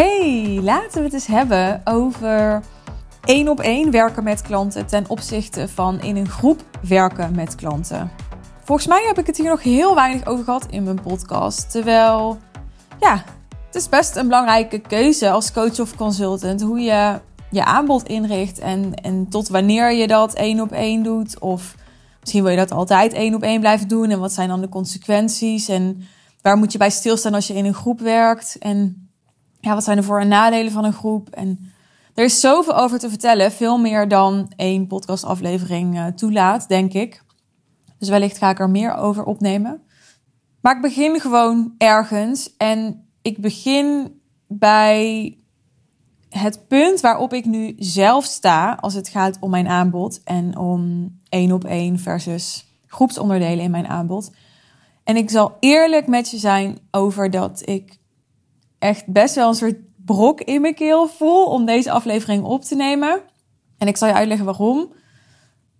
Hey, laten we het eens hebben over één op één werken met klanten ten opzichte van in een groep werken met klanten. Volgens mij heb ik het hier nog heel weinig over gehad in mijn podcast. Terwijl, ja, het is best een belangrijke keuze als coach of consultant hoe je je aanbod inricht en, en tot wanneer je dat één op één doet. Of misschien wil je dat altijd één op één blijven doen en wat zijn dan de consequenties en waar moet je bij stilstaan als je in een groep werkt en ja, wat zijn de voor- en nadelen van een groep? En er is zoveel over te vertellen, veel meer dan één podcastaflevering uh, toelaat, denk ik. Dus wellicht ga ik er meer over opnemen. Maar ik begin gewoon ergens en ik begin bij het punt waarop ik nu zelf sta als het gaat om mijn aanbod en om één op één versus groepsonderdelen in mijn aanbod. En ik zal eerlijk met je zijn over dat ik echt best wel een soort brok in mijn keel voel om deze aflevering op te nemen. En ik zal je uitleggen waarom.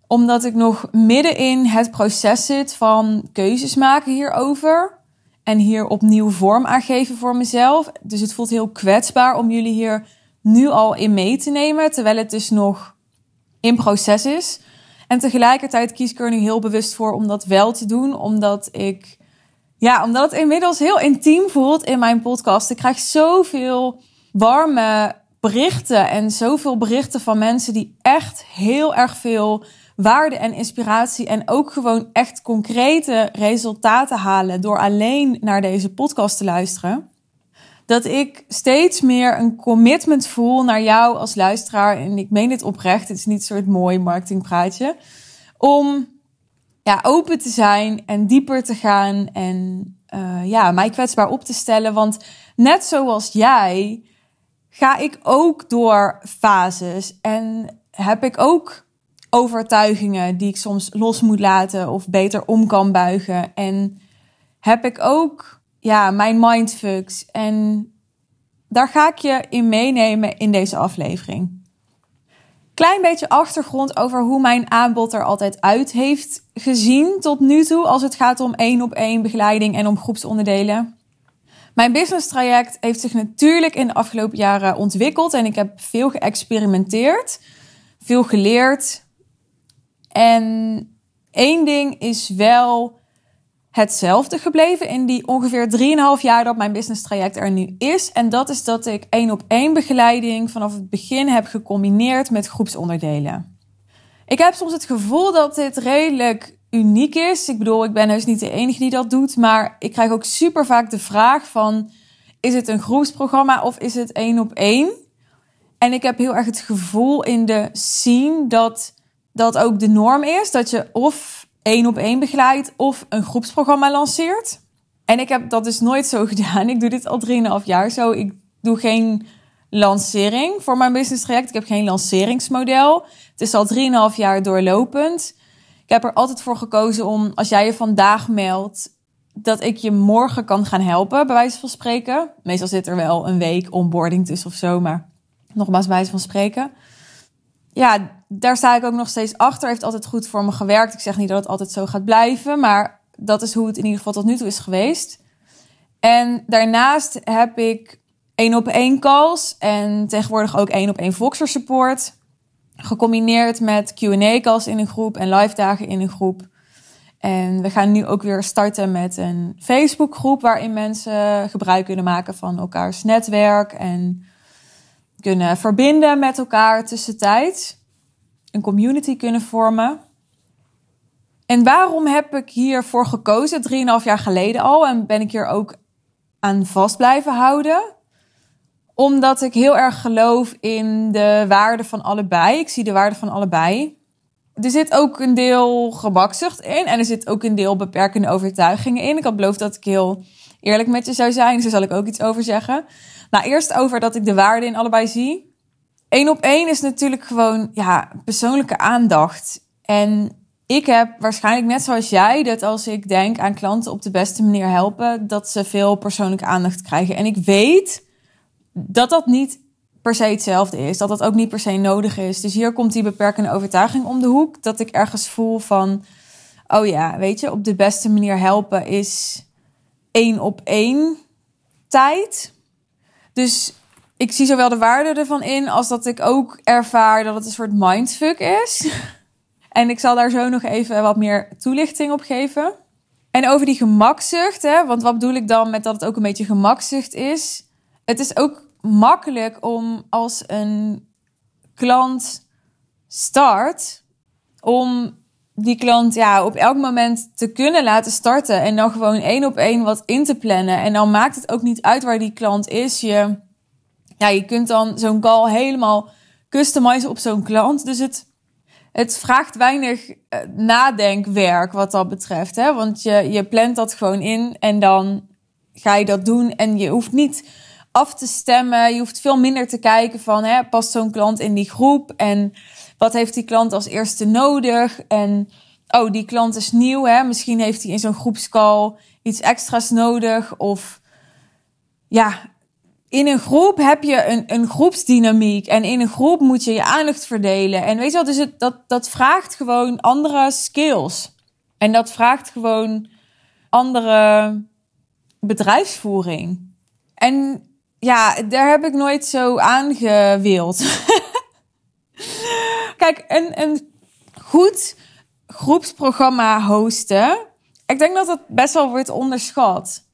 Omdat ik nog midden in het proces zit van keuzes maken hierover. En hier opnieuw vorm aan geven voor mezelf. Dus het voelt heel kwetsbaar om jullie hier nu al in mee te nemen. Terwijl het dus nog in proces is. En tegelijkertijd kies ik er nu heel bewust voor om dat wel te doen. Omdat ik ja, omdat het inmiddels heel intiem voelt in mijn podcast. Ik krijg zoveel warme berichten en zoveel berichten van mensen die echt heel erg veel waarde en inspiratie en ook gewoon echt concrete resultaten halen door alleen naar deze podcast te luisteren. Dat ik steeds meer een commitment voel naar jou als luisteraar. En ik meen dit oprecht. Het is niet een soort mooi marketingpraatje. Om ja, open te zijn en dieper te gaan en uh, ja, mij kwetsbaar op te stellen. Want net zoals jij ga ik ook door fases en heb ik ook overtuigingen die ik soms los moet laten of beter om kan buigen. En heb ik ook ja, mijn mindfucks. En daar ga ik je in meenemen in deze aflevering klein beetje achtergrond over hoe mijn aanbod er altijd uit heeft gezien tot nu toe als het gaat om één op één begeleiding en om groepsonderdelen. Mijn business traject heeft zich natuurlijk in de afgelopen jaren ontwikkeld en ik heb veel geëxperimenteerd, veel geleerd. En één ding is wel hetzelfde gebleven in die ongeveer 3,5 jaar dat mijn business traject er nu is. En dat is dat ik één op één begeleiding vanaf het begin heb gecombineerd met groepsonderdelen. Ik heb soms het gevoel dat dit redelijk uniek is. Ik bedoel, ik ben dus niet de enige die dat doet, maar ik krijg ook super vaak de vraag van is het een groepsprogramma of is het één op één? En ik heb heel erg het gevoel in de scene dat dat ook de norm is. Dat je of één op één begeleidt of een groepsprogramma lanceert. En ik heb dat dus nooit zo gedaan. Ik doe dit al 3,5 jaar zo. Ik doe geen lancering voor mijn business traject. Ik heb geen lanceringsmodel. Het is al 3,5 jaar doorlopend. Ik heb er altijd voor gekozen om, als jij je vandaag meldt, dat ik je morgen kan gaan helpen, bij wijze van spreken. Meestal zit er wel een week onboarding tussen of zo, maar nogmaals, bij wijze van spreken ja, daar sta ik ook nog steeds achter. Heeft altijd goed voor me gewerkt. Ik zeg niet dat het altijd zo gaat blijven, maar dat is hoe het in ieder geval tot nu toe is geweest. En daarnaast heb ik één op één calls en tegenwoordig ook één op één Voxer support. Gecombineerd met Q&A calls in een groep en live dagen in een groep. En we gaan nu ook weer starten met een Facebook groep waarin mensen gebruik kunnen maken van elkaars netwerk en kunnen verbinden met elkaar tussentijds. Een community kunnen vormen. En waarom heb ik hiervoor gekozen? Drieënhalf jaar geleden al. En ben ik hier ook aan vast blijven houden. Omdat ik heel erg geloof in de waarde van allebei. Ik zie de waarde van allebei. Er zit ook een deel gebakzucht in. En er zit ook een deel beperkende overtuigingen in. Ik had beloofd dat ik heel eerlijk met je zou zijn. Dus daar zal ik ook iets over zeggen. Nou, eerst over dat ik de waarde in allebei zie. Eén op één is natuurlijk gewoon ja, persoonlijke aandacht. En ik heb waarschijnlijk net zoals jij dat als ik denk aan klanten op de beste manier helpen, dat ze veel persoonlijke aandacht krijgen. En ik weet dat dat niet per se hetzelfde is, dat dat ook niet per se nodig is. Dus hier komt die beperkende overtuiging om de hoek, dat ik ergens voel van, oh ja, weet je, op de beste manier helpen is één op één tijd. Dus ik zie zowel de waarde ervan in als dat ik ook ervaar dat het een soort mindfuck is. en ik zal daar zo nog even wat meer toelichting op geven. En over die gemakzucht, hè, want wat bedoel ik dan met dat het ook een beetje gemakzucht is? Het is ook makkelijk om als een klant start, om die klant ja, op elk moment te kunnen laten starten en dan gewoon één op één wat in te plannen. En dan maakt het ook niet uit waar die klant is. Je, ja, je kunt dan zo'n call helemaal customizen op zo'n klant. Dus het, het vraagt weinig eh, nadenkwerk wat dat betreft. Hè? Want je, je plant dat gewoon in en dan ga je dat doen. En je hoeft niet af te stemmen. Je hoeft veel minder te kijken van, hè, past zo'n klant in die groep? En wat heeft die klant als eerste nodig? En, oh, die klant is nieuw, hè? Misschien heeft hij in zo'n groepscall iets extra's nodig. Of, ja, in een groep heb je een, een groepsdynamiek. En in een groep moet je je aandacht verdelen. En weet je wel, dus het, dat, dat vraagt gewoon andere skills. En dat vraagt gewoon andere bedrijfsvoering. En ja, daar heb ik nooit zo aan gewild. Kijk, een, een goed groepsprogramma hosten. Ik denk dat dat best wel wordt onderschat.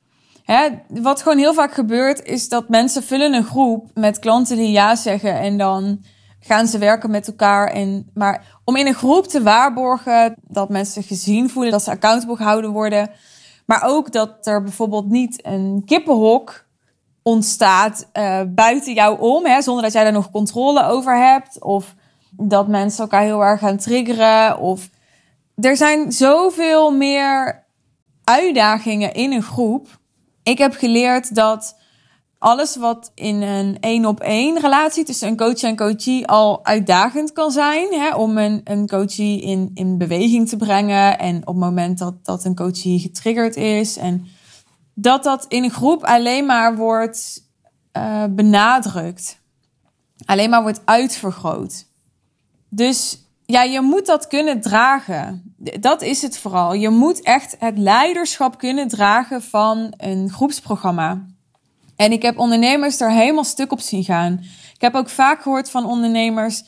Hè, wat gewoon heel vaak gebeurt, is dat mensen vullen een groep met klanten die ja zeggen en dan gaan ze werken met elkaar. En, maar om in een groep te waarborgen dat mensen gezien voelen, dat ze accountable gehouden worden, maar ook dat er bijvoorbeeld niet een kippenhok ontstaat uh, buiten jou om, hè, zonder dat jij daar nog controle over hebt. Of dat mensen elkaar heel erg gaan triggeren. Of er zijn zoveel meer uitdagingen in een groep. Ik heb geleerd dat alles wat in een één op één relatie tussen een coach en coachie al uitdagend kan zijn. Hè, om een, een coachie in, in beweging te brengen. En op het moment dat, dat een coachie getriggerd is. En dat dat in een groep alleen maar wordt uh, benadrukt. Alleen maar wordt uitvergroot. Dus ja, je moet dat kunnen dragen. Dat is het vooral. Je moet echt het leiderschap kunnen dragen van een groepsprogramma. En ik heb ondernemers er helemaal stuk op zien gaan. Ik heb ook vaak gehoord van ondernemers: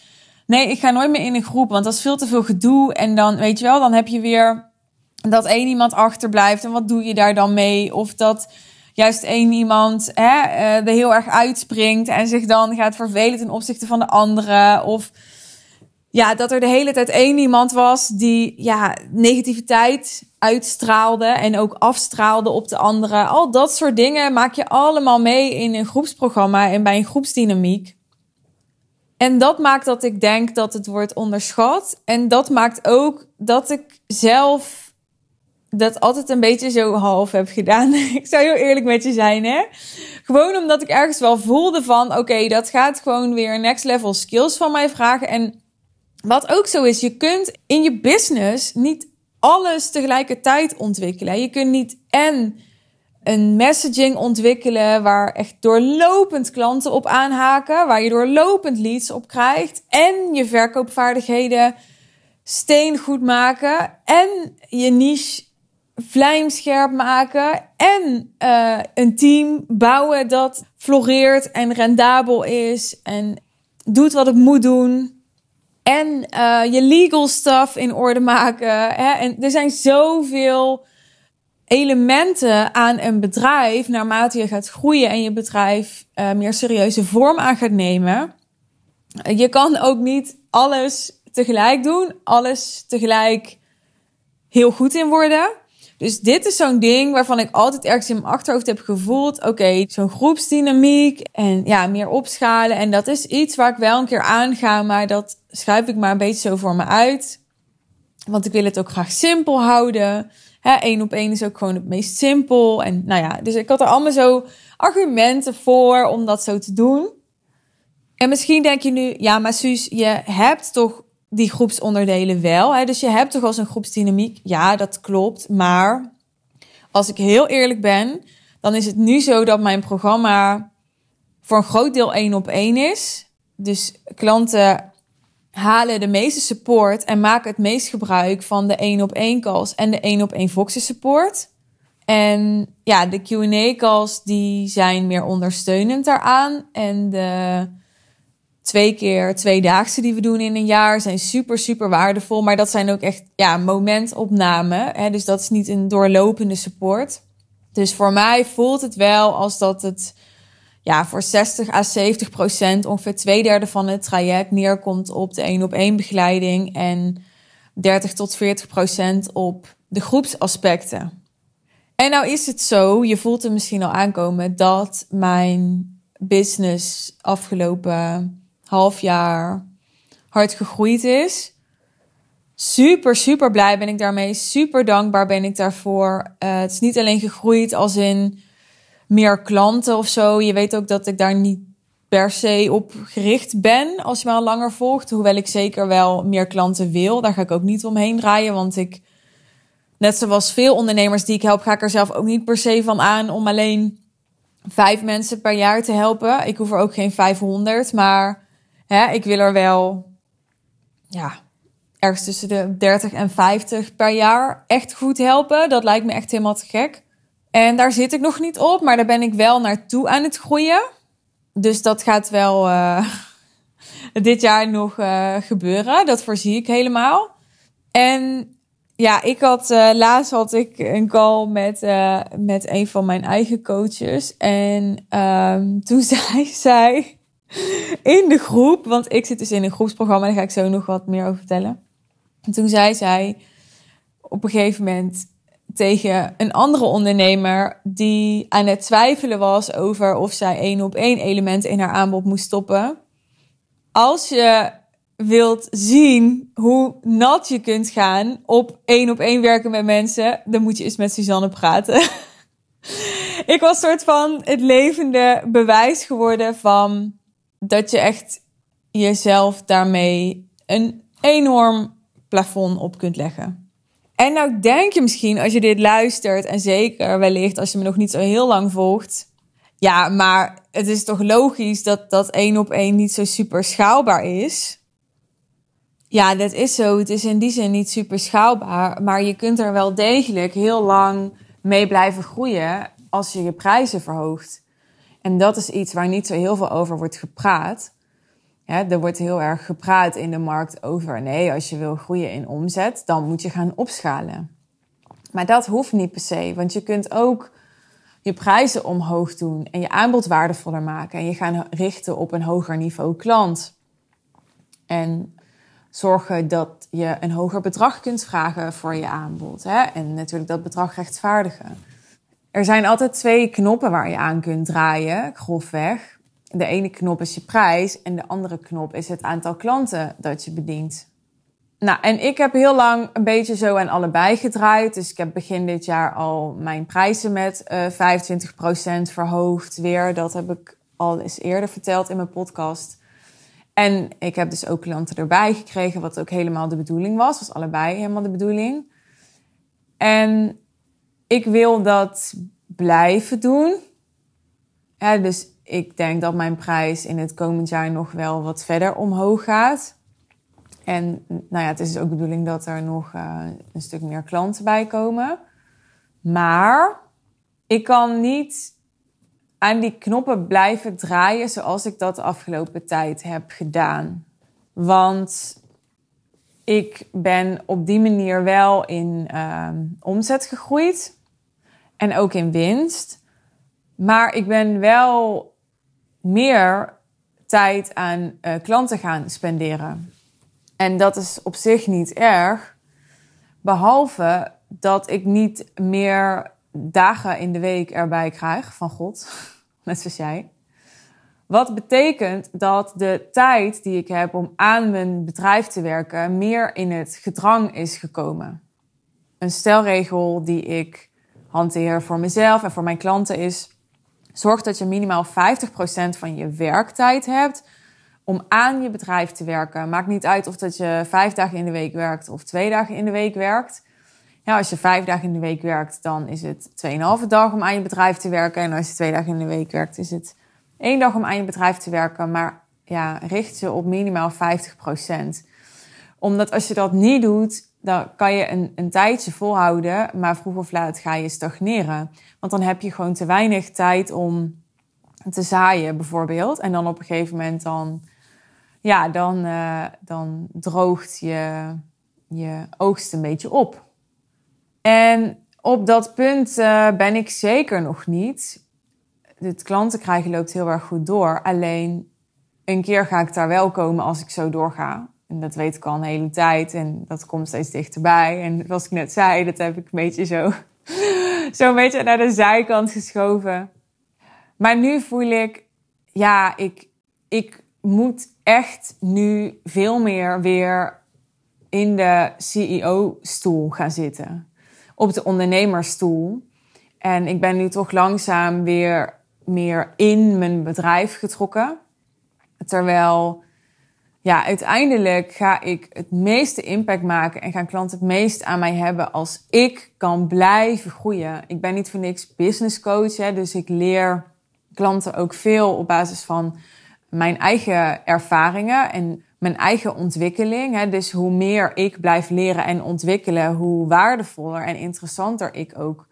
nee, ik ga nooit meer in een groep, want dat is veel te veel gedoe. En dan, weet je wel, dan heb je weer dat één iemand achterblijft. En wat doe je daar dan mee? Of dat juist één iemand hè, eh, er heel erg uitspringt en zich dan gaat vervelen ten opzichte van de andere. Of ja, dat er de hele tijd één iemand was die ja, negativiteit uitstraalde en ook afstraalde op de andere. Al dat soort dingen maak je allemaal mee in een groepsprogramma en bij een groepsdynamiek. En dat maakt dat ik denk dat het wordt onderschat. En dat maakt ook dat ik zelf dat altijd een beetje zo half heb gedaan. ik zou heel eerlijk met je zijn, hè? Gewoon omdat ik ergens wel voelde van, oké, dat gaat gewoon weer next level skills van mij vragen. En wat ook zo is, je kunt in je business niet alles tegelijkertijd ontwikkelen. Je kunt niet en een messaging ontwikkelen waar echt doorlopend klanten op aanhaken, waar je doorlopend leads op krijgt en je verkoopvaardigheden steengoed maken en je niche vlijmscherp maken en uh, een team bouwen dat floreert en rendabel is en doet wat het moet doen. En uh, je legal stuff in orde maken. Hè? En er zijn zoveel elementen aan een bedrijf, naarmate je gaat groeien en je bedrijf uh, meer serieuze vorm aan gaat nemen. Je kan ook niet alles tegelijk doen, alles tegelijk heel goed in worden. Dus dit is zo'n ding waarvan ik altijd ergens in mijn achterhoofd heb gevoeld. Oké, zo'n groepsdynamiek en ja, meer opschalen. En dat is iets waar ik wel een keer aan ga, maar dat schuif ik maar een beetje zo voor me uit. Want ik wil het ook graag simpel houden. Eén op één is ook gewoon het meest simpel. En nou ja, dus ik had er allemaal zo argumenten voor om dat zo te doen. En misschien denk je nu, ja, maar Suus, je hebt toch die groepsonderdelen wel. Hè? Dus je hebt toch als een groepsdynamiek. Ja, dat klopt. Maar als ik heel eerlijk ben, dan is het nu zo dat mijn programma voor een groot deel één op één is. Dus klanten halen de meeste support en maken het meest gebruik van de één op één calls en de één op één Voxy support. En ja, de Q&A-calls die zijn meer ondersteunend daaraan. En de twee keer tweedaagse die we doen in een jaar zijn super, super waardevol. Maar dat zijn ook echt ja, momentopnamen. Hè? Dus dat is niet een doorlopende support. Dus voor mij voelt het wel als dat het ja, voor 60 à 70 procent, ongeveer twee derde van het traject neerkomt op de één op één begeleiding en 30 tot 40 procent op de groepsaspecten. En nou is het zo, je voelt het misschien al aankomen, dat mijn business afgelopen half jaar hard gegroeid is. Super, super blij ben ik daarmee. Super dankbaar ben ik daarvoor. Uh, het is niet alleen gegroeid als in meer klanten of zo. Je weet ook dat ik daar niet per se op gericht ben als je me al langer volgt. Hoewel ik zeker wel meer klanten wil. Daar ga ik ook niet omheen draaien. Want ik, net zoals veel ondernemers die ik help, ga ik er zelf ook niet per se van aan om alleen vijf mensen per jaar te helpen. Ik hoef er ook geen 500. Maar ik wil er wel, ja, ergens tussen de 30 en 50 per jaar echt goed helpen. Dat lijkt me echt helemaal te gek. En daar zit ik nog niet op, maar daar ben ik wel naartoe aan het groeien. Dus dat gaat wel uh, dit jaar nog uh, gebeuren. Dat voorzie ik helemaal. En ja, ik had uh, laatst had ik een call met, met een van mijn eigen coaches. En um, toen zei zij in de groep, want ik zit dus in een groepsprogramma, daar ga ik zo nog wat meer over vertellen. En toen zei zij op een gegeven moment tegen een andere ondernemer die aan het twijfelen was over of zij één op één elementen in haar aanbod moest stoppen. Als je wilt zien hoe nat je kunt gaan op één op één werken met mensen, dan moet je eens met Suzanne praten. Ik was soort van het levende bewijs geworden van dat je echt jezelf daarmee een enorm plafond op kunt leggen. En nou denk je misschien als je dit luistert, en zeker wellicht als je me nog niet zo heel lang volgt. Ja, maar het is toch logisch dat dat één op één niet zo super schaalbaar is. Ja, dat is zo. Het is in die zin niet super schaalbaar. Maar je kunt er wel degelijk heel lang mee blijven groeien als je je prijzen verhoogt. En dat is iets waar niet zo heel veel over wordt gepraat. Er wordt heel erg gepraat in de markt over nee, als je wil groeien in omzet, dan moet je gaan opschalen. Maar dat hoeft niet per se, want je kunt ook je prijzen omhoog doen en je aanbod waardevoller maken en je gaan richten op een hoger niveau klant. En zorgen dat je een hoger bedrag kunt vragen voor je aanbod. Hè? En natuurlijk dat bedrag rechtvaardigen. Er zijn altijd twee knoppen waar je aan kunt draaien, grofweg de ene knop is je prijs en de andere knop is het aantal klanten dat je bedient. Nou, en ik heb heel lang een beetje zo aan allebei gedraaid. Dus ik heb begin dit jaar al mijn prijzen met uh, eh, 25% verhoogd weer. Dat heb ik al eens eerder verteld in mijn podcast. En ik heb dus ook klanten erbij gekregen, wat ook helemaal de bedoeling was. Was allebei helemaal de bedoeling. En ik wil dat blijven doen. Ja, dus ik denk dat mijn prijs in het komend jaar nog wel wat verder omhoog gaat. En nou ja, het is ook de bedoeling dat er nog uh, een stuk meer klanten bij komen. Maar ik kan niet aan die knoppen blijven draaien zoals ik dat de afgelopen tijd heb gedaan. Want ik ben op die manier wel in uh, omzet gegroeid en ook in winst. Maar ik ben wel meer tijd aan uh, klanten gaan spenderen. En dat is op zich niet erg, behalve dat ik niet meer dagen in de week erbij krijg van God, net zoals jij. Wat betekent dat de tijd die ik heb om aan mijn bedrijf te werken meer in het gedrang is gekomen. Een stelregel die ik hanteer voor mezelf en voor mijn klanten is: Zorg dat je minimaal 50% van je werktijd hebt om aan je bedrijf te werken. Maakt niet uit of dat je vijf dagen in de week werkt of twee dagen in de week werkt. Ja, als je vijf dagen in de week werkt, dan is het 2,5 dag om aan je bedrijf te werken. En als je twee dagen in de week werkt, is het één dag om aan je bedrijf te werken. Maar ja, richt je op minimaal 50%. Omdat als je dat niet doet, dan kan je een, een tijdje volhouden, maar vroeg of laat ga je stagneren. Want dan heb je gewoon te weinig tijd om te zaaien, bijvoorbeeld. En dan op een gegeven moment dan, ja, dan, uh, dan droogt je, je oogst een beetje op. En op dat punt uh, ben ik zeker nog niet. Het klanten krijgen loopt heel erg goed door. Alleen een keer ga ik daar wel komen als ik zo doorga. En dat weet ik al een hele tijd. En dat komt steeds dichterbij. En zoals ik net zei, dat heb ik een beetje zo, zo een beetje naar de zijkant geschoven. Maar nu voel ik, ja, ik, ik moet echt nu veel meer weer in de CEO-stoel gaan zitten. Op de ondernemersstoel. En ik ben nu toch langzaam weer meer in mijn bedrijf getrokken. Terwijl ja, uiteindelijk ga ik het meeste impact maken en gaan klanten het meest aan mij hebben als ik kan blijven groeien. Ik ben niet voor niks business coach, hè, dus ik leer klanten ook veel op basis van mijn eigen ervaringen en mijn eigen ontwikkeling. Hè. Dus hoe meer ik blijf leren en ontwikkelen, hoe waardevoller en interessanter ik ook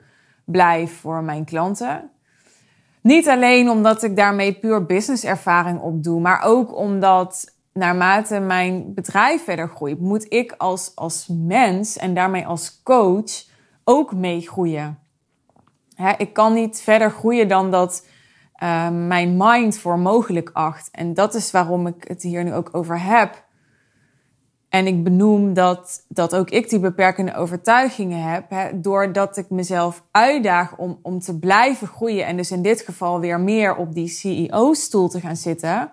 blijf voor mijn klanten. Niet alleen omdat ik daarmee puur businesservaring opdoe, maar ook omdat naarmate mijn bedrijf verder groeit, moet ik als, als mens en daarmee als coach ook meegroeien. ik kan niet verder groeien dan dat uh, mijn mind voor mogelijk acht. En dat is waarom ik het hier nu ook over heb. En ik benoem dat, dat ook ik die beperkende overtuigingen heb, hè, doordat ik mezelf uitdaag om, om te blijven groeien en dus in dit geval weer meer op die CEO-stoel te gaan zitten,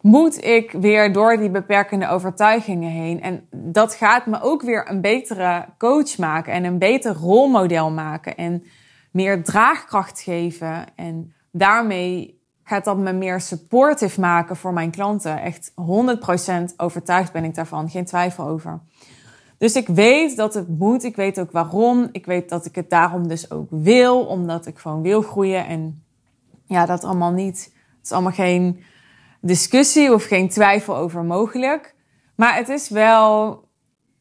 moet ik weer door die beperkende overtuigingen heen. En dat gaat me ook weer een betere coach maken en een beter rolmodel maken en meer draagkracht geven. En daarmee gaat dat me meer supportive maken voor mijn klanten. Echt 100% overtuigd ben ik daarvan, geen twijfel over. Dus ik weet dat het moet. Ik weet ook waarom. Ik weet dat ik het daarom dus ook wil, omdat ik gewoon wil groeien. En ja, dat allemaal niet. Het is allemaal geen discussie of geen twijfel over mogelijk. Maar het is wel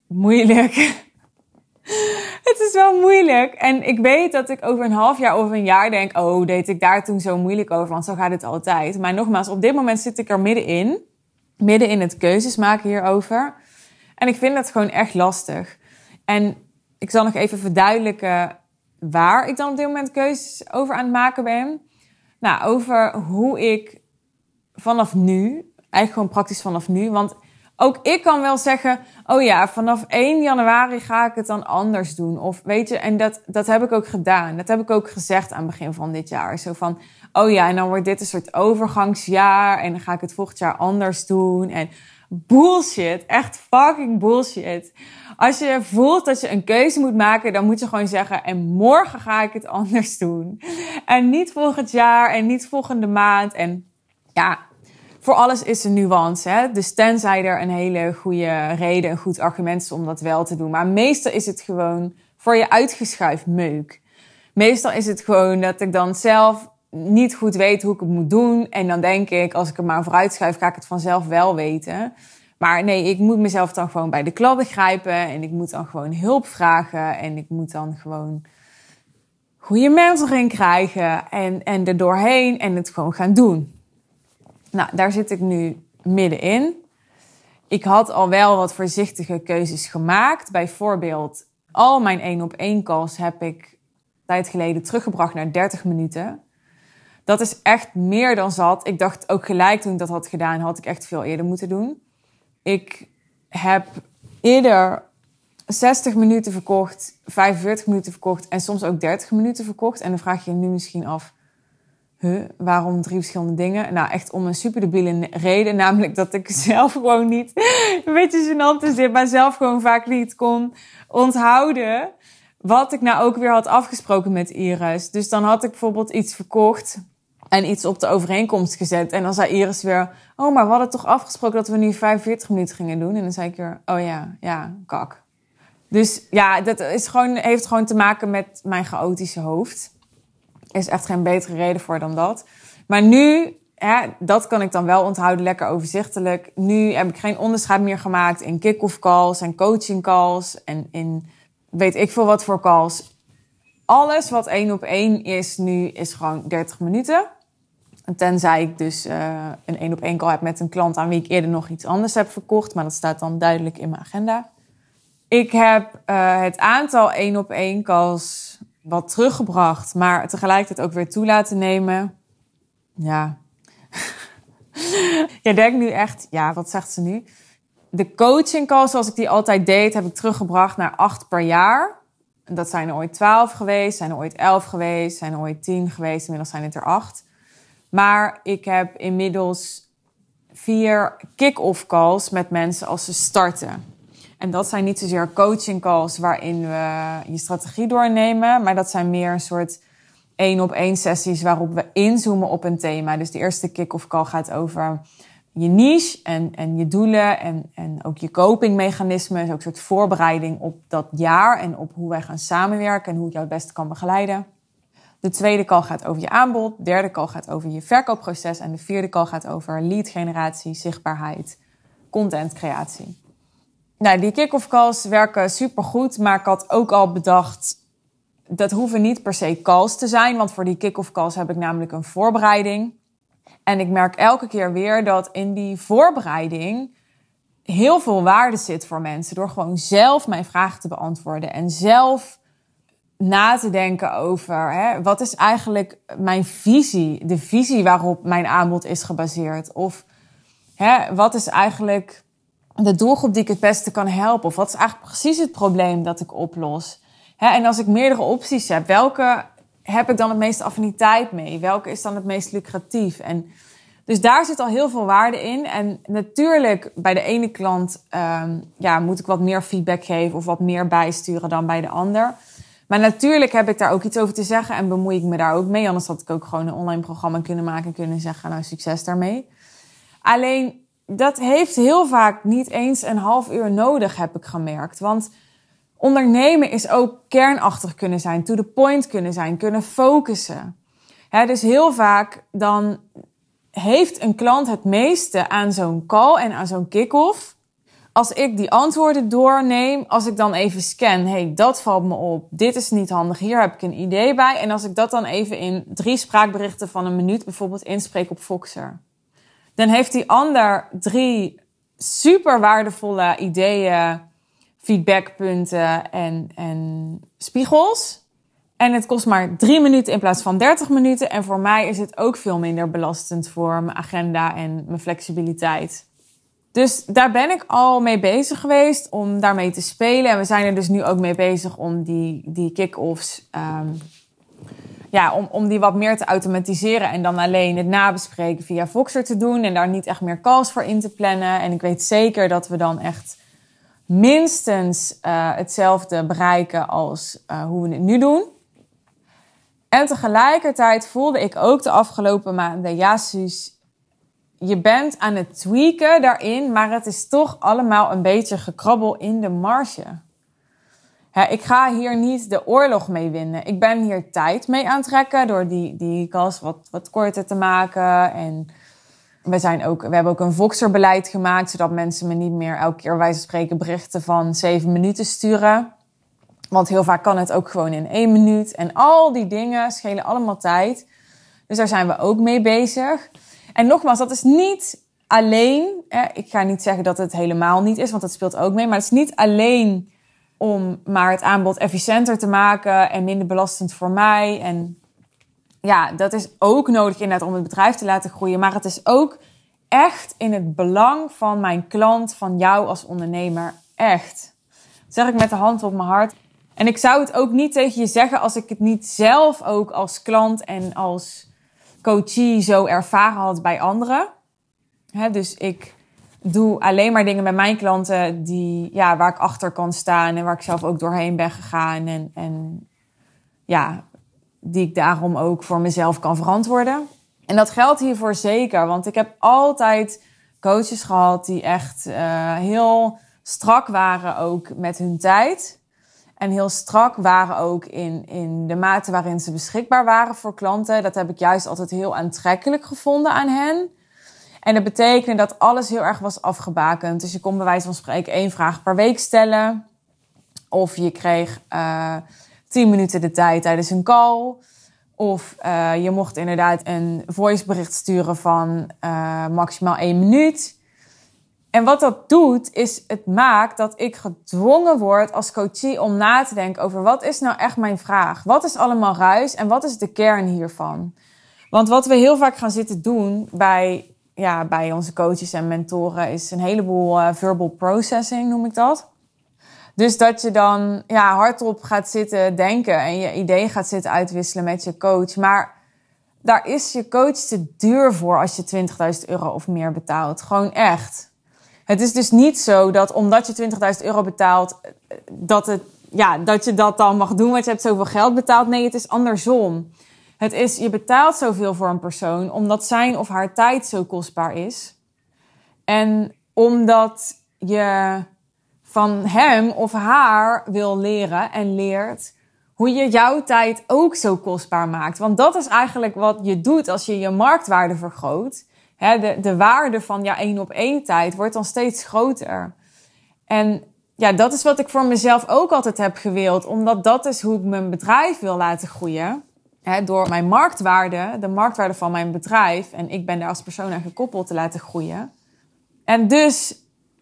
moeilijk. het is wel moeilijk. En ik weet dat ik over een half jaar of een jaar denk: oh, deed ik daar toen zo moeilijk over? Want zo gaat het altijd. Maar nogmaals, op dit moment zit ik er middenin. Midden in het keuzes maken hierover. En ik vind dat gewoon echt lastig. En ik zal nog even verduidelijken waar ik dan op dit moment keuzes over aan het maken ben. Nou, over hoe ik vanaf nu, eigenlijk gewoon praktisch vanaf nu. Want ook ik kan wel zeggen, oh ja, vanaf 1 januari ga ik het dan anders doen. Of weet je, en dat, dat heb ik ook gedaan. Dat heb ik ook gezegd aan het begin van dit jaar. Zo van, oh ja, en dan wordt dit een soort overgangsjaar. En dan ga ik het volgend jaar anders doen. En bullshit, echt fucking bullshit. Als je voelt dat je een keuze moet maken, dan moet je gewoon zeggen: en morgen ga ik het anders doen. En niet volgend jaar en niet volgende maand. En ja, voor alles is een nuance. Hè? Dus tenzij er een hele goede reden, een goed argument is om dat wel te doen. Maar meestal is het gewoon voor je uitgeschuift meuk. Meestal is het gewoon dat ik dan zelf niet goed weet hoe ik het moet doen. En dan denk ik, als ik het maar vooruit schuif, ga ik het vanzelf wel weten. Maar nee, ik moet mezelf dan gewoon bij de kladden grijpen. En ik moet dan gewoon hulp vragen. En ik moet dan gewoon goede mentoring krijgen. En, en er doorheen en het gewoon gaan doen. Nou, daar zit ik nu middenin. Ik had al wel wat voorzichtige keuzes gemaakt. Bijvoorbeeld, al mijn één op één calls heb ik tijd geleden teruggebracht naar 30 minuten. Dat is echt meer dan zat. Ik dacht ook gelijk toen ik dat had gedaan, had ik echt veel eerder moeten doen. Ik heb eerder 60 minuten verkocht, 45 minuten verkocht en soms ook 30 minuten verkocht. En dan vraag je je nu misschien af, huh, waarom drie verschillende dingen? Nou, echt om een super debiele reden. Namelijk dat ik zelf gewoon niet, een beetje gênant is dit, maar zelf gewoon vaak niet kon onthouden. Wat ik nou ook weer had afgesproken met Iris. Dus dan had ik bijvoorbeeld iets verkocht en iets op de overeenkomst gezet. En dan zei Iris weer, oh, maar we hadden toch afgesproken dat we nu 45 minuten gingen doen? En dan zei ik weer, oh ja, ja, kak. Dus ja, dat is gewoon, heeft gewoon te maken met mijn chaotische hoofd is echt geen betere reden voor dan dat. Maar nu hè, dat kan ik dan wel onthouden, lekker overzichtelijk. Nu heb ik geen onderscheid meer gemaakt in kick-off calls en coaching calls en in weet ik veel wat voor calls. Alles wat één op één is nu, is gewoon 30 minuten. En tenzij ik dus uh, een één op één call heb met een klant aan wie ik eerder nog iets anders heb verkocht. Maar dat staat dan duidelijk in mijn agenda. Ik heb uh, het aantal één op één calls wat teruggebracht, maar tegelijkertijd ook weer toe laten nemen. Ja. Je denkt nu echt, ja, wat zegt ze nu? De coaching calls zoals ik die altijd deed, heb ik teruggebracht naar acht per jaar. Dat zijn er ooit twaalf geweest, zijn er ooit elf geweest, zijn er ooit tien geweest. Inmiddels zijn het er acht. Maar ik heb inmiddels vier kick-off calls met mensen als ze starten. En dat zijn niet zozeer coaching calls waarin we je strategie doornemen, maar dat zijn meer een soort één op één sessies waarop we inzoomen op een thema. Dus de eerste kick-off call gaat over je niche en, en je doelen en, en ook je copingmechanismen. Dus ook een soort voorbereiding op dat jaar en op hoe wij gaan samenwerken en hoe ik jou het beste kan begeleiden. De tweede call gaat over je aanbod. De derde call gaat over je verkoopproces. En de vierde call gaat over lead generatie, zichtbaarheid, contentcreatie. Nou, die kick-off calls werken supergoed. Maar ik had ook al bedacht, dat hoeven niet per se calls te zijn. Want voor die kick-off calls heb ik namelijk een voorbereiding. En ik merk elke keer weer dat in die voorbereiding heel veel waarde zit voor mensen. Door gewoon zelf mijn vragen te beantwoorden. En zelf na te denken over hè, wat is eigenlijk mijn visie, de visie waarop mijn aanbod is gebaseerd. Of hè, wat is eigenlijk de doelgroep die ik het beste kan helpen? Of wat is eigenlijk precies het probleem dat ik oplos? En als ik meerdere opties heb, welke heb ik dan het meeste affiniteit mee? Welke is dan het meest lucratief? En dus daar zit al heel veel waarde in. En natuurlijk, bij de ene klant um, ja, moet ik wat meer feedback geven of wat meer bijsturen dan bij de ander. Maar natuurlijk heb ik daar ook iets over te zeggen en bemoei ik me daar ook mee. Anders had ik ook gewoon een online programma kunnen maken en kunnen zeggen, nou succes daarmee. Alleen dat heeft heel vaak niet eens een half uur nodig, heb ik gemerkt. Want ondernemen is ook kernachtig kunnen zijn, to the point kunnen zijn, kunnen focussen. Dus heel vaak dan heeft een klant het meeste aan zo'n call en aan zo'n kick-off als ik die antwoorden doorneem, als ik dan even scan, hey, dat valt me op, dit is niet handig, hier heb ik een idee bij. En als ik dat dan even in drie spraakberichten van een minuut bijvoorbeeld inspreek op Foxer, dan heeft die ander drie super waardevolle ideeën, feedbackpunten en, en spiegels. En het kost maar drie minuten in plaats van 30 minuten. En voor mij is het ook veel minder belastend voor mijn agenda en mijn flexibiliteit. Dus daar ben ik al mee bezig geweest om daarmee te spelen. En we zijn er dus nu ook mee bezig om die, die kick-offs. Um, ja, om, om die wat meer te automatiseren en dan alleen het nabespreken via Voxer te doen. En daar niet echt meer calls voor in te plannen. En ik weet zeker dat we dan echt minstens uh, hetzelfde bereiken als uh, hoe we het nu doen. En tegelijkertijd voelde ik ook de afgelopen maanden, ja, Suus, je bent aan het tweaken daarin, maar het is toch allemaal een beetje gekrabbel in de marge. Ik ga hier niet de oorlog mee winnen. Ik ben hier tijd mee aantrekken door die, die kast wat, wat korter te maken. En we, zijn ook, we hebben ook een Voxer-beleid gemaakt, zodat mensen me niet meer elke keer wijze spreken berichten van zeven minuten sturen. Want heel vaak kan het ook gewoon in één minuut. En al die dingen schelen allemaal tijd. Dus daar zijn we ook mee bezig. En nogmaals, dat is niet alleen. ik ga niet zeggen dat het helemaal niet is, want dat speelt ook mee. Maar het is niet alleen om maar het aanbod efficiënter te maken en minder belastend voor mij. En ja, dat is ook nodig inderdaad om het bedrijf te laten groeien. Maar het is ook echt in het belang van mijn klant, van jou als ondernemer. Echt. Dat zeg ik met de hand op mijn hart. En ik zou het ook niet tegen je zeggen als ik het niet zelf ook als klant en als coachie zo ervaren had bij anderen. dus ik doe alleen maar dingen met mijn klanten die, ja, waar ik achter kan staan en waar ik zelf ook doorheen ben gegaan. En, en ja, die ik daarom ook voor mezelf kan verantwoorden. En dat geldt hiervoor zeker, want ik heb altijd coaches gehad die echt uh, heel strak waren ook met hun tijd. en heel strak waren ook in, in de mate waarin ze beschikbaar waren voor klanten. Dat heb ik juist altijd heel aantrekkelijk gevonden aan hen. En dat betekende dat alles heel erg was afgebakend. Dus je kon bij wijze van spreken één vraag per week stellen. Of je kreeg uh, tien minuten de tijd tijdens een call. Of uh, je mocht inderdaad een voicebericht sturen van uh, maximaal één minuut. En wat dat doet, is het maakt dat ik gedwongen word als coachie om na te denken over wat is nou echt mijn vraag? Wat is allemaal ruis en wat is de kern hiervan? Want wat we heel vaak gaan zitten doen bij, ja, bij onze coaches en mentoren is een heleboel uh, verbal processing, noem ik dat. Dus dat je dan ja, hardop gaat zitten denken en je ideeën gaat zitten uitwisselen met je coach. Maar daar is je coach te duur voor als je 20.000 euro of meer betaalt. Gewoon echt. Het is dus niet zo dat omdat je 20.000 euro betaalt, dat, het, ja, dat je dat dan mag doen, want je hebt zoveel geld betaald. Nee, het is andersom. Het is, je betaalt zoveel voor een persoon omdat zijn of haar tijd zo kostbaar is. En omdat je van hem of haar wil leren en leert hoe je jouw tijd ook zo kostbaar maakt. Want dat is eigenlijk wat je doet als je je marktwaarde vergroot. de, de waarde van jouw één op één tijd wordt dan steeds groter. En ja, dat is wat ik voor mezelf ook altijd heb gewild. Omdat dat is hoe ik mijn bedrijf wil laten groeien. Door mijn marktwaarde, de marktwaarde van mijn bedrijf. En ik ben daar als persoon aan gekoppeld te laten groeien. En dus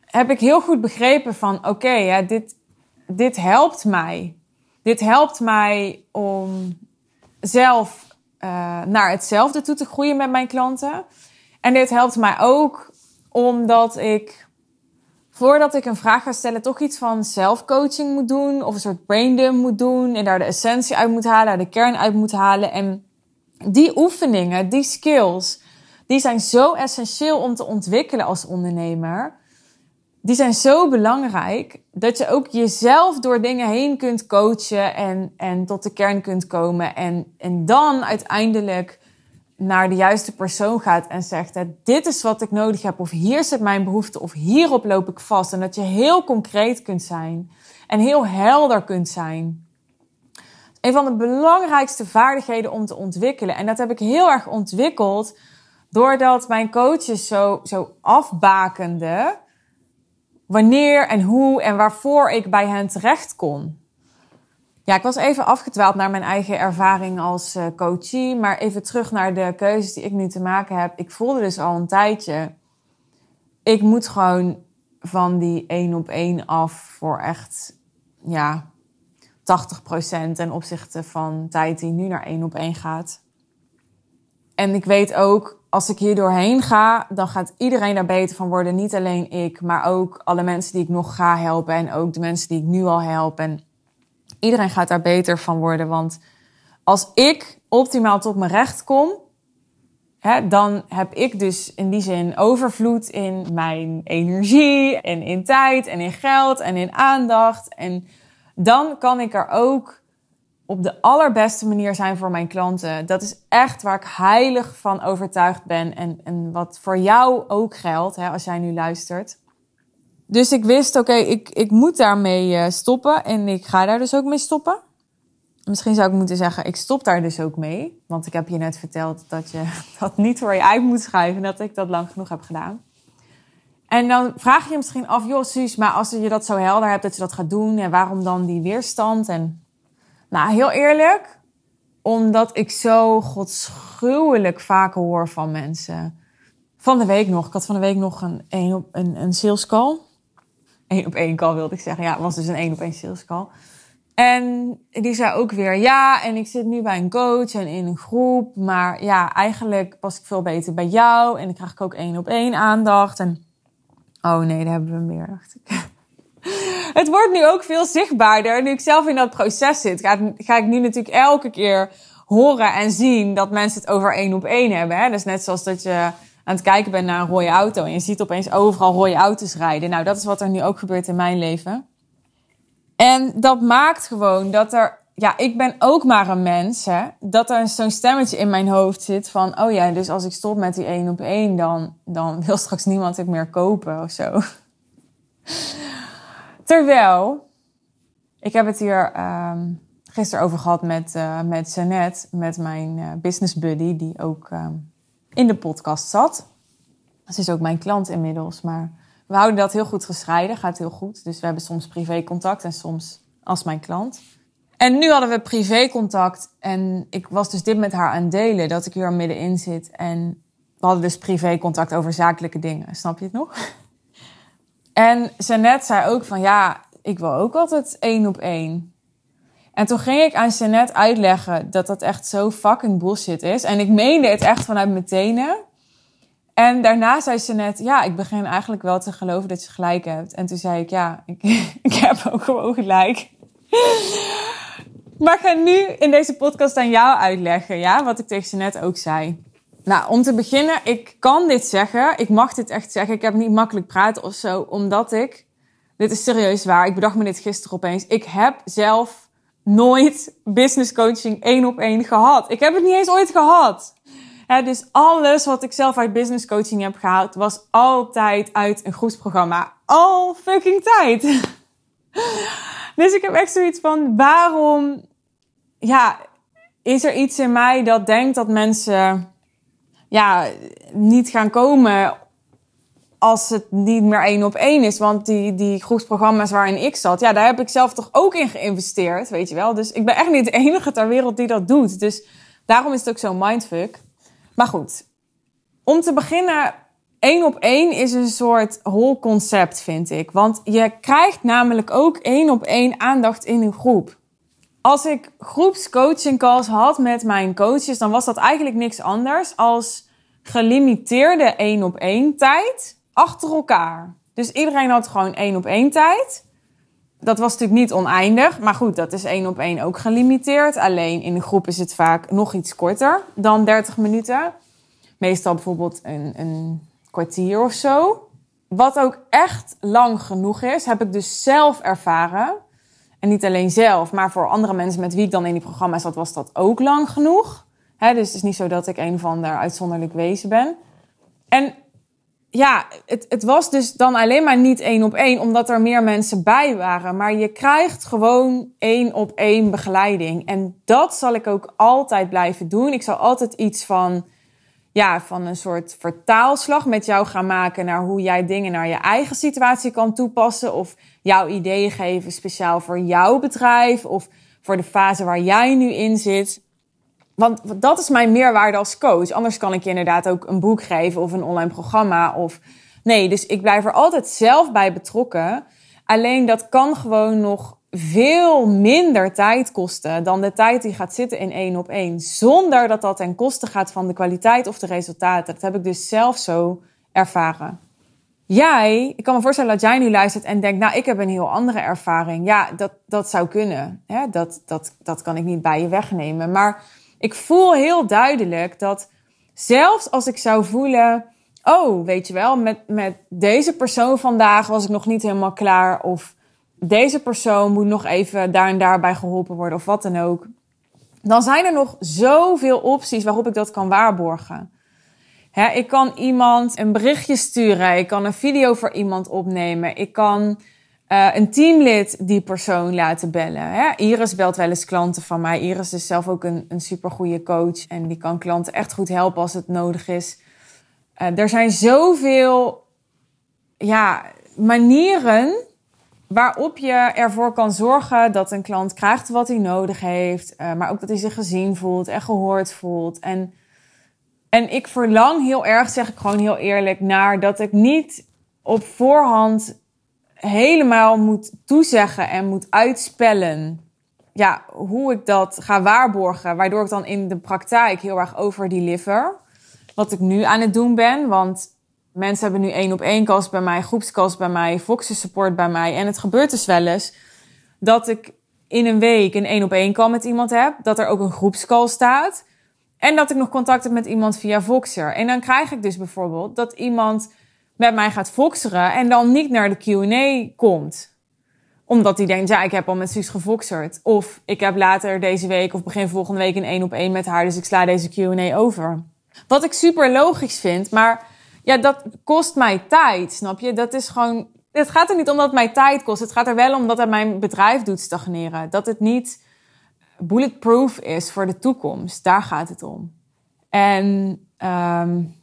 heb ik heel goed begrepen van oké, ja, dit, dit helpt mij. Dit helpt mij om zelf uh, naar hetzelfde toe te groeien met mijn klanten. En dit helpt mij ook omdat ik, voordat ik een vraag ga stellen, toch iets van zelfcoaching moet doen. Of een soort braindump moet doen. En daar de essentie uit moet halen, de kern uit moet halen. En die oefeningen, die skills, die zijn zo essentieel om te ontwikkelen als ondernemer die zijn zo belangrijk dat je ook jezelf door dingen heen kunt coachen en, en tot de kern kunt komen. En, en dan uiteindelijk naar de juiste persoon gaat en zegt: Dit is wat ik nodig heb, of hier zit mijn behoefte, of hierop loop ik vast. En dat je heel concreet kunt zijn en heel helder kunt zijn. Een van de belangrijkste vaardigheden om te ontwikkelen. En dat heb ik heel erg ontwikkeld doordat mijn coaches zo, zo afbakenden wanneer en hoe en waarvoor ik bij hen terecht kon. Ja, ik was even afgedwaald naar mijn eigen ervaring als uh, coachie, maar even terug naar de keuzes die ik nu te maken heb. Ik voelde dus al een tijdje, ik moet gewoon van die één op één af voor echt, ja, 80% ten opzichte van tijd die nu naar één op één gaat. En ik weet ook, als ik hier doorheen ga, dan gaat iedereen daar beter van worden. Niet alleen ik, maar ook alle mensen die ik nog ga helpen. En ook de mensen die ik nu al help. En iedereen gaat daar beter van worden. Want als ik optimaal tot mijn recht kom, hè, dan heb ik dus in die zin overvloed in mijn energie. En in tijd en in geld en in aandacht. En dan kan ik er ook op de allerbeste manier zijn voor mijn klanten. Dat is echt waar ik heilig van overtuigd ben. En, en wat voor jou ook geldt, hè, als jij nu luistert. Dus ik wist, oké, ik, ik moet daarmee eh, stoppen. En ik ga daar dus ook mee stoppen. Misschien zou ik moeten zeggen, ik stop daar dus ook mee. Want ik heb je net verteld dat je dat niet voor je uit moet schrijven. Dat ik dat lang genoeg heb gedaan. En dan vraag je je misschien af, joh, Suus, maar als je dat zo helder hebt dat je dat gaat doen, en waarom dan die weerstand? En nou, heel eerlijk, omdat ik zo godschuwelijk vaak hoor van mensen. Van de week nog. Ik had van de week nog een, een, een sales call. Eén op één call wilde ik zeggen. Ja, het was dus een één op één sales call. En die zei ook weer, ja, en ik zit nu bij een coach en in een groep. Maar ja, eigenlijk pas ik veel beter bij jou. En dan krijg ik ook één op één aandacht. En oh nee, daar hebben we hem weer, dacht ik het wordt nu ook veel zichtbaarder. Nu ik zelf in dat proces zit, ga, ga ik nu natuurlijk elke keer horen en zien dat mensen het over één op één hebben. Hè? Dus net zoals dat je aan het kijken bent naar een rode auto en je ziet opeens overal rode auto's rijden. Nou, dat is wat er nu ook gebeurt in mijn leven. En dat maakt gewoon dat er, ja, ik ben ook maar een mens, hè, dat er zo'n stemmetje in mijn hoofd zit van, oh ja, dus als ik stop met die één op één, dan, dan wil straks niemand het meer kopen of zo. Terwijl Ik heb het hier ehm, gisteren over gehad met, uh, met Jeannette, met mijn uh, business buddy, die ook ehm, in de podcast zat. Ze is ook mijn klant inmiddels, maar we houden dat heel goed gescheiden, gaat heel goed. Dus we hebben soms privécontact en soms als mijn klant. En nu hadden we privécontact en ik was dus dit met haar aan delen, dat ik hier middenin zit. En we hadden dus privécontact over zakelijke dingen, snap je het nog? En Jeannette zei ook van ja, ik wil ook altijd één op één. En toen ging ik aan Jeannette uitleggen dat dat echt zo fucking bullshit is. En ik meende het echt vanuit mijn tenen. En daarna zei ze ja, ik begin eigenlijk wel te geloven dat je gelijk hebt. En toen zei ik, ja, ik, ik heb ook gewoon gelijk. maar ik ga nu in deze podcast aan jou uitleggen, ja, wat ik tegen ze ook zei. Nou, om te beginnen, ik kan dit zeggen. Ik mag dit echt zeggen. Ik heb niet makkelijk praten of zo, omdat ik... Dit is serieus waar. Ik bedacht me dit gisteren opeens. Ik heb zelf nooit business coaching één op één gehad. Ik heb het niet eens ooit gehad dus alles wat ik zelf uit business coaching heb gehaald, was altijd uit een groepsprogramma. Al fucking tijd. dus ik heb echt zoiets van, waarom, ja, is er iets in mij dat denkt dat mensen, ja, niet gaan komen als het niet meer één op één is. Want die, die groepsprogramma's waarin ik zat, ja, daar heb ik zelf toch ook in geïnvesteerd, weet je wel. Dus ik ben echt niet de enige ter wereld die dat doet. Dus daarom is het ook zo'n mindfuck. Maar goed, om te beginnen, één op één is een soort hol concept, vind ik. Want je krijgt namelijk ook één op één aandacht in een groep. Als ik groepscoaching calls had met mijn coaches, dan was dat eigenlijk niks anders als gelimiteerde één op één tijd achter elkaar. Dus iedereen had gewoon één op één tijd. Dat was natuurlijk niet oneindig, maar goed, dat is één op één ook gelimiteerd. Alleen in een groep is het vaak nog iets korter dan 30 minuten. Meestal bijvoorbeeld een, een kwartier of zo. Wat ook echt lang genoeg is, heb ik dus zelf ervaren. En niet alleen zelf, maar voor andere mensen met wie ik dan in die programma's zat, was dat ook lang genoeg. dus het is niet zo dat ik een van de uitzonderlijk wezen ben. En ja, het, het was dus dan alleen maar niet één op één, omdat er meer mensen bij waren. Maar je krijgt gewoon één op één begeleiding. En dat zal ik ook altijd blijven doen. Ik zal altijd iets van, ja, van een soort vertaalslag met jou gaan maken naar hoe jij dingen naar je eigen situatie kan toepassen. Of jouw ideeën geven speciaal voor jouw bedrijf of voor de fase waar jij nu in zit. Want dat is mijn meerwaarde als coach. Anders kan ik je inderdaad ook een boek geven of een online programma. Of nee, dus ik blijf er altijd zelf bij betrokken. Alleen dat kan gewoon nog veel minder tijd kosten dan de tijd die gaat zitten in één op één. Zonder dat dat ten koste gaat van de kwaliteit of de resultaten. Dat heb ik dus zelf zo ervaren. Jij, ik kan me voorstellen dat jij nu luistert en denkt, nou, ik heb een heel andere ervaring. Ja, dat, dat zou kunnen. Dat, dat, dat kan ik niet bij je wegnemen. Maar ik voel heel duidelijk dat zelfs als ik zou voelen, oh, weet je wel, met, met deze persoon vandaag was ik nog niet helemaal klaar. Of deze persoon moet nog even daar en daarbij geholpen worden of wat dan ook. Dan zijn er nog zoveel opties waarop ik dat kan waarborgen. ik kan iemand een berichtje sturen. Ik kan een video voor iemand opnemen. Ik kan uh, een teamlid die persoon laten bellen. Hè? Iris belt wel eens klanten van mij. Iris is zelf ook een, een supergoeie coach. En die kan klanten echt goed helpen als het nodig is. Uh, er zijn zoveel ja, manieren waarop je ervoor kan zorgen dat een klant krijgt wat hij nodig heeft. Uh, maar ook dat hij zich gezien voelt en gehoord voelt. En, en ik verlang heel erg, zeg ik gewoon heel eerlijk, naar dat ik niet op voorhand helemaal moet toezeggen en moet uitspellen. Ja, hoe ik dat ga waarborgen. Waardoor ik dan in de praktijk heel erg over deliver. Wat ik nu aan het doen ben. Want mensen hebben nu één op één kast bij mij, groepskast bij mij, Foxen support bij mij. En het gebeurt dus wel eens dat ik in een week een één op één call met iemand heb. Dat er ook een groepscall staat. En dat ik nog contact heb met iemand via Voxer. En dan krijg ik dus bijvoorbeeld dat iemand met mij gaat foxeren en dan niet naar de Q&A komt. Omdat hij denkt, ja, ik heb al met Suus gefoxerd. Of ik heb later deze week of begin volgende week een één op één met haar, dus ik sla deze Q&A over. Wat ik super logisch vind, maar ja, dat kost mij tijd, snap je? Dat is gewoon Het gaat er niet om dat het mij tijd kost. Het gaat er wel om dat het mijn bedrijf doet stagneren. Dat het niet bulletproof is voor de toekomst. Daar gaat het om. En um,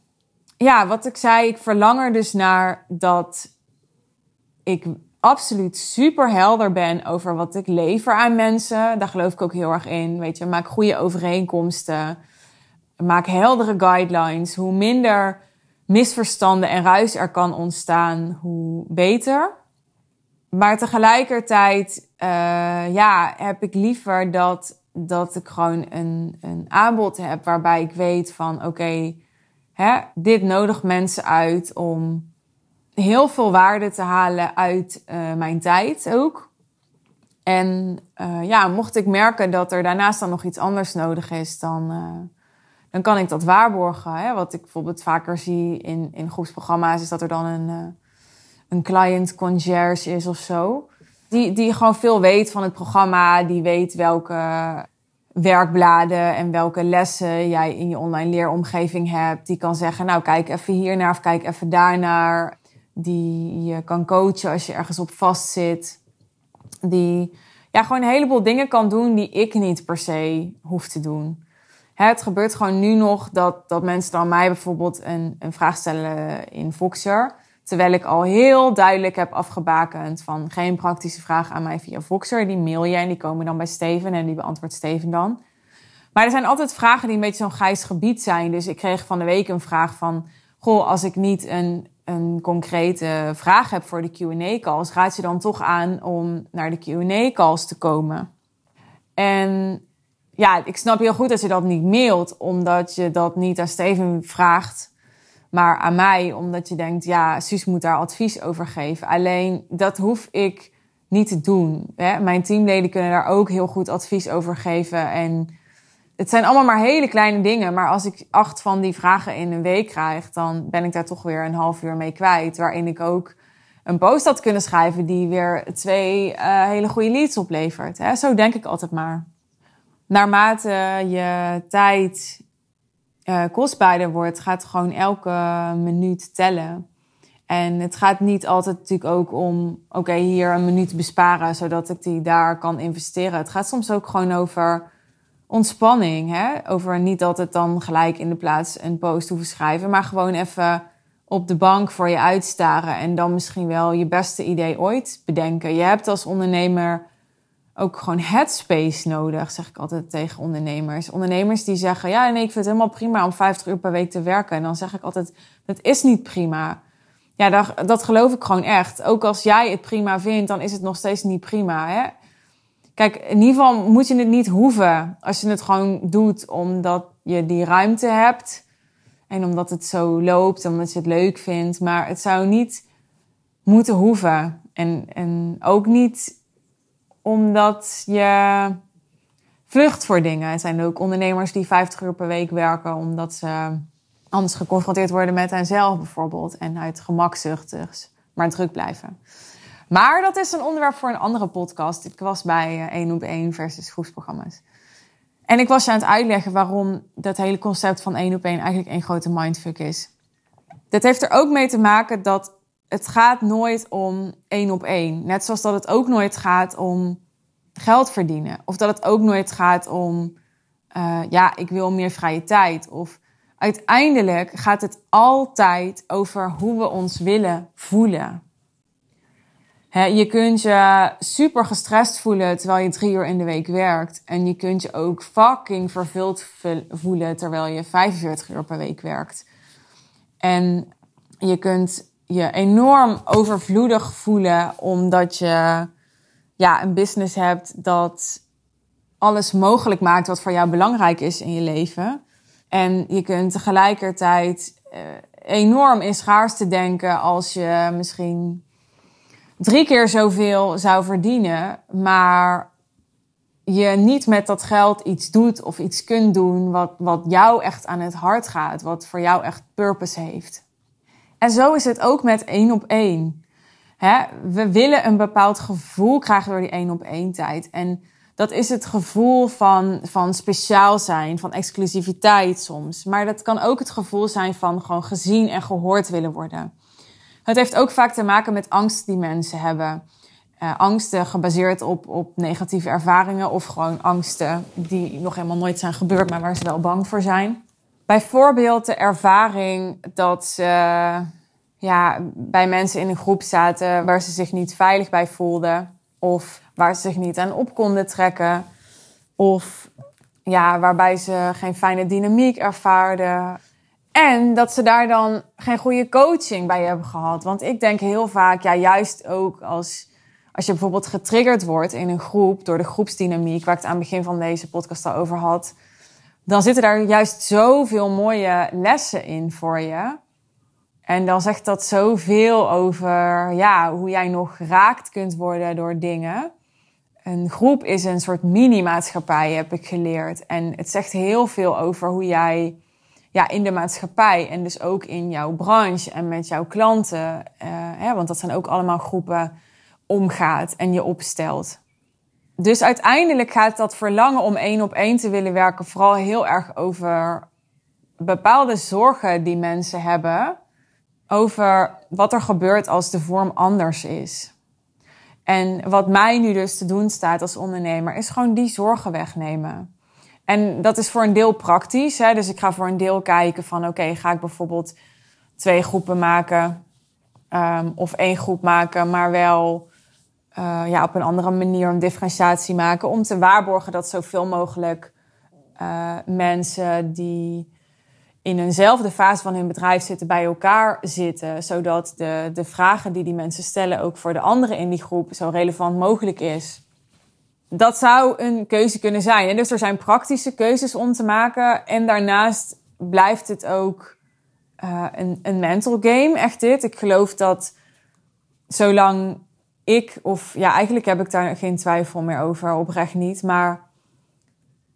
ja, wat ik zei, ik verlang er dus naar dat ik absoluut super helder ben over wat ik lever aan mensen. Daar geloof ik ook heel erg in. Weet je, maak goede overeenkomsten. Maak heldere guidelines. Hoe minder misverstanden en ruis er kan ontstaan, hoe beter. Maar tegelijkertijd uh, ja, heb ik liever dat, dat ik gewoon een, een aanbod heb waarbij ik weet van oké, dit nodigt mensen uit om heel veel waarde te halen uit uh, mijn tijd ook. En uh, ja, mocht ik merken dat er daarnaast dan nog iets anders nodig is, dan, uh, dan kan ik dat waarborgen. Hè? Wat ik bijvoorbeeld vaker zie in, in groepsprogramma's, is dat er dan een, een client concierge is of zo. Die, die gewoon veel weet van het programma, die weet welke werkbladen en welke lessen jij in je online leeromgeving hebt. Die kan zeggen, nou kijk even hiernaar of kijk even daarnaar. Die je kan coachen als je ergens op vast zit. Die ja, gewoon een heleboel dingen kan doen die ik niet per se hoef te doen. Het gebeurt gewoon nu nog dat, dat mensen dan mij bijvoorbeeld een, een vraag stellen in Voxer. Terwijl ik al heel duidelijk heb afgebakend van geen praktische vraag aan mij via Voxer. Die mail je en die komen dan bij Steven en die beantwoordt Steven dan. Maar er zijn altijd vragen die een beetje zo'n grijs gebied zijn. Dus ik kreeg van de week een vraag van... Goh, als ik niet een, een concrete vraag heb voor de Q&A-calls... raad je dan toch aan om naar de Q&A-calls te komen? En ja, ik snap heel goed dat je dat niet mailt... omdat je dat niet aan Steven vraagt maar aan mij, omdat je denkt, ja, Suus moet daar advies over geven. Alleen dat hoef ik niet te doen. Hè? Mijn teamleden kunnen daar ook heel goed advies over geven. En het zijn allemaal maar hele kleine dingen. Maar als ik acht van die vragen in een week krijg, dan ben ik daar toch weer een half uur mee kwijt. Waarin ik ook een post had kunnen schrijven die weer twee uh, hele goede leads oplevert. Hè? Zo denk ik altijd maar. Naarmate je tijd uh, kostbaarder wordt, gaat gewoon elke minuut tellen. En het gaat niet altijd natuurlijk ook om, oké, hier een minuut besparen, zodat ik die daar kan investeren. Het gaat soms ook gewoon over ontspanning. Hè? Over niet het dan gelijk in de plaats een post hoeven schrijven, maar gewoon even op de bank voor je uitstaren en dan misschien wel je beste idee ooit bedenken. Je hebt als ondernemer ook gewoon headspace nodig, zeg ik altijd tegen ondernemers. Ondernemers die zeggen, ja, nee, ik vind het helemaal prima om 50 uur per week te werken. En dan zeg ik altijd, dat is niet prima. Ja, dat, dat geloof ik gewoon echt. Ook als jij het prima vindt, dan is het nog steeds niet prima. Hè? Kijk, in ieder geval moet je het niet hoeven. Als je het gewoon doet omdat je die ruimte hebt. En omdat het zo loopt, omdat je het leuk vindt. Maar het zou niet moeten hoeven. En, en ook niet omdat je vlucht voor dingen. Er zijn ook ondernemers die 50 uur per week werken omdat ze anders geconfronteerd worden met henzelf bijvoorbeeld. En uit gemakzuchtig maar druk blijven. Maar dat is een onderwerp voor een andere podcast. Ik was bij 1 op 1 versus groepsprogramma's. En ik was je aan het uitleggen waarom dat hele concept van 1 op 1 eigenlijk een grote mindfuck is. Dat heeft er ook mee te maken dat het gaat nooit om één op één. Net zoals dat het ook nooit gaat om geld verdienen. Of dat het ook nooit gaat om, uh, ja, ik wil meer vrije tijd. Of uiteindelijk gaat het altijd over hoe we ons willen voelen. je kunt je super gestrest voelen terwijl je drie uur in de week werkt. En je kunt je ook fucking vervuld voelen terwijl je 45 uur per week werkt. En je kunt je enorm overvloedig voelen omdat je ja, een business hebt dat alles mogelijk maakt wat voor jou belangrijk is in je leven. En je kunt tegelijkertijd uh, enorm in schaarste denken als je misschien drie keer zoveel zou verdienen, maar je niet met dat geld iets doet of iets kunt doen wat, wat jou echt aan het hart gaat, wat voor jou echt purpose heeft. En zo is het ook met één op één. We willen een bepaald gevoel krijgen door die één op één tijd. En dat is het gevoel van, van speciaal zijn, van exclusiviteit soms. Maar dat kan ook het gevoel zijn van gewoon gezien en gehoord willen worden. Het heeft ook vaak te maken met angst die mensen hebben. Uh, angsten gebaseerd op, op negatieve ervaringen of gewoon angsten die nog helemaal nooit zijn gebeurd, maar waar ze wel bang voor zijn. Bijvoorbeeld de ervaring dat ze ja, bij mensen in een groep zaten waar ze zich niet veilig bij voelden. Of waar ze zich niet aan op konden trekken. Of ja, waarbij ze geen fijne dynamiek ervaarden. En dat ze daar dan geen goede coaching bij hebben gehad. Want ik denk heel vaak, ja, juist ook als, als je bijvoorbeeld getriggerd wordt in een groep door de groepsdynamiek, waar ik het aan het begin van deze podcast al over had, dan zitten daar juist zoveel mooie lessen in voor je. En dan zegt dat zoveel over ja, hoe jij nog geraakt kunt worden door dingen. Een groep is een soort mini-maatschappij, heb ik geleerd. En het zegt heel veel over hoe jij ja, in de maatschappij en dus ook in jouw branche en met jouw klanten, hè, want dat zijn ook allemaal groepen, omgaat en je opstelt. Dus uiteindelijk gaat dat verlangen om één op één te willen werken vooral heel erg over bepaalde zorgen die mensen hebben over wat er gebeurt als de vorm anders is. En wat mij nu dus te doen staat als ondernemer, is gewoon die zorgen wegnemen. En dat is voor een deel praktisch. Hè? Dus ik ga voor een deel kijken van oké, ga ik bijvoorbeeld twee groepen maken. Um, of één groep maken, maar wel uh, ja, op een andere manier een differentiatie maken. Om te waarborgen dat zoveel mogelijk uh, mensen die in eenzelfde fase van hun bedrijf zitten, bij elkaar zitten. Zodat de, de vragen die die mensen stellen ook voor de anderen in die groep zo relevant mogelijk is. Dat zou een keuze kunnen zijn. En dus er zijn praktische keuzes om te maken. En daarnaast blijft het ook uh, een, een mental game, echt dit. Ik geloof dat zolang ik, of ja, eigenlijk heb ik daar geen twijfel meer over, oprecht niet. Maar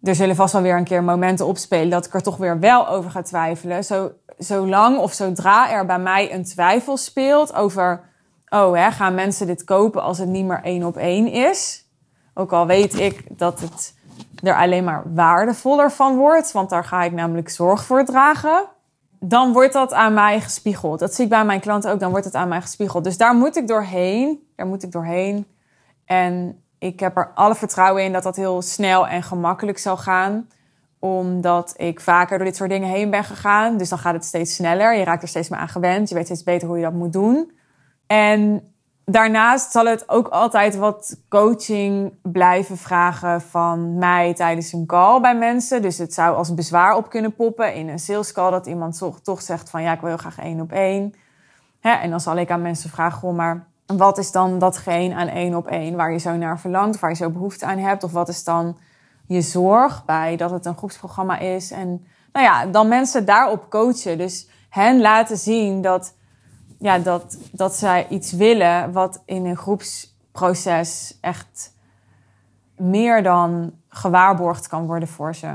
er zullen vast wel weer een keer momenten opspelen dat ik er toch weer wel over ga twijfelen. Zo, zolang of zodra er bij mij een twijfel speelt over, oh hè, gaan mensen dit kopen als het niet meer één op één is? Ook al weet ik dat het er alleen maar waardevoller van wordt, want daar ga ik namelijk zorg voor dragen. Dan wordt dat aan mij gespiegeld. Dat zie ik bij mijn klanten ook, dan wordt het aan mij gespiegeld. Dus daar moet ik doorheen. Daar moet ik doorheen. En ik heb er alle vertrouwen in dat dat heel snel en gemakkelijk zal gaan. Omdat ik vaker door dit soort dingen heen ben gegaan. Dus dan gaat het steeds sneller. Je raakt er steeds meer aan gewend. Je weet steeds beter hoe je dat moet doen. En daarnaast zal het ook altijd wat coaching blijven vragen van mij tijdens een call bij mensen. Dus het zou als bezwaar op kunnen poppen in een sales call dat iemand toch, zegt van ja, ik wil heel graag één op één. en dan zal ik aan mensen vragen, goh, maar wat is dan datgene aan één op één waar je zo naar verlangt, waar je zo behoefte aan hebt? Of wat is dan je zorg bij dat het een groepsprogramma is? En nou ja, dan mensen daarop coachen. Dus hen laten zien dat, ja, dat, dat zij iets willen wat in een groepsproces echt meer dan gewaarborgd kan worden voor ze.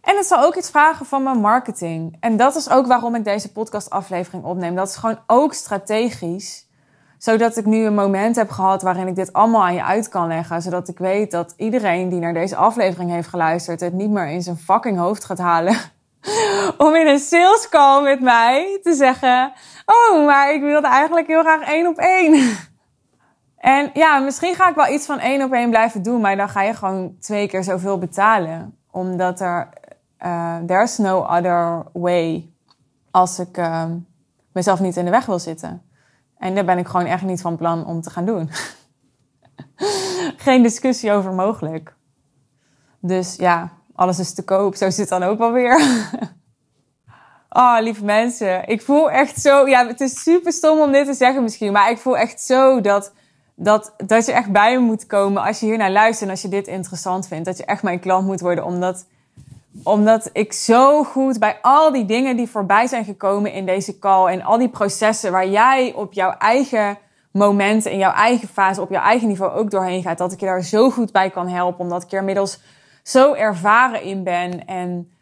En het zal ook iets vragen van mijn marketing. En dat is ook waarom ik deze podcastaflevering opneem. Dat is gewoon ook strategisch zodat ik nu een moment heb gehad waarin ik dit allemaal aan je uit kan leggen. Zodat ik weet dat iedereen die naar deze aflevering heeft geluisterd het niet meer in zijn fucking hoofd gaat halen. Om in een sales call met mij te zeggen: Oh, maar ik wilde eigenlijk heel graag één op één. En ja, misschien ga ik wel iets van één op één blijven doen, maar dan ga je gewoon twee keer zoveel betalen. Omdat er, uh, there's no other way als ik uh, mezelf niet in de weg wil zitten. En daar ben ik gewoon echt niet van plan om te gaan doen. Geen discussie over mogelijk. Dus ja, alles is te koop. Zo zit dan ook wel weer. oh, lieve mensen. Ik voel echt zo... Ja, het is super stom om dit te zeggen misschien. Maar ik voel echt zo dat, dat, dat je echt bij me moet komen als je hier naar luistert. En als je dit interessant vindt. Dat je echt mijn klant moet worden. Omdat omdat ik zo goed bij al die dingen die voorbij zijn gekomen in deze call en al die processen waar jij op jouw eigen momenten, in jouw eigen fase, op jouw eigen niveau ook doorheen gaat, dat ik je daar zo goed bij kan helpen. Omdat ik inmiddels zo ervaren in ben en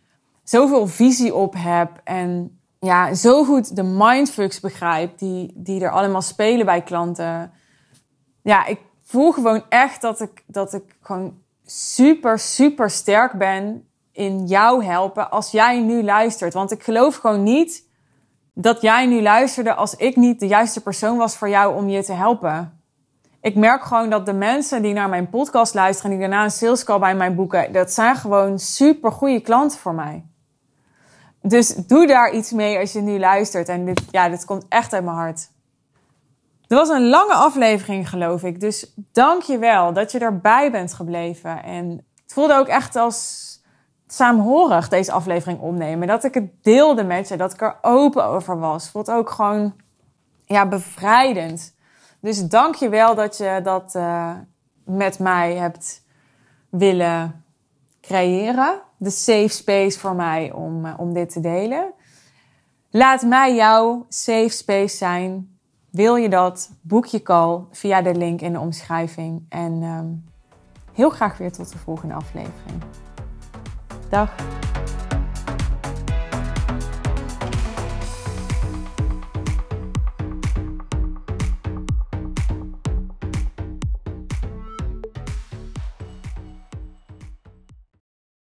zoveel visie op heb en ja, zo goed de mindfucks begrijp die, die er allemaal spelen bij klanten. Ja, ik voel gewoon echt dat ik, dat ik gewoon super, super sterk ben in jou helpen als jij nu luistert. Want ik geloof gewoon niet dat jij nu luisterde als ik niet de juiste persoon was voor jou om je te helpen. Ik merk gewoon dat de mensen die naar mijn podcast luisteren en die daarna een sales call bij mij boeken, dat zijn gewoon super goede klanten voor mij. Dus doe daar iets mee als je nu luistert. En dit, ja, dit komt echt uit mijn hart. Er was een lange aflevering, geloof ik. Dus dank je wel dat je erbij bent gebleven. En het voelde ook echt als saamhorig deze aflevering opnemen. Dat ik het deelde met je, dat ik er open over was. Voelt ook gewoon ja, bevrijdend. Dus dank je wel dat je dat uh, met mij hebt willen creëren. De safe space voor mij om, uh, om dit te delen. Laat mij jouw safe space zijn. Wil je dat? Boek je call via de link in de omschrijving. En um, heel graag weer tot de volgende aflevering. Dag.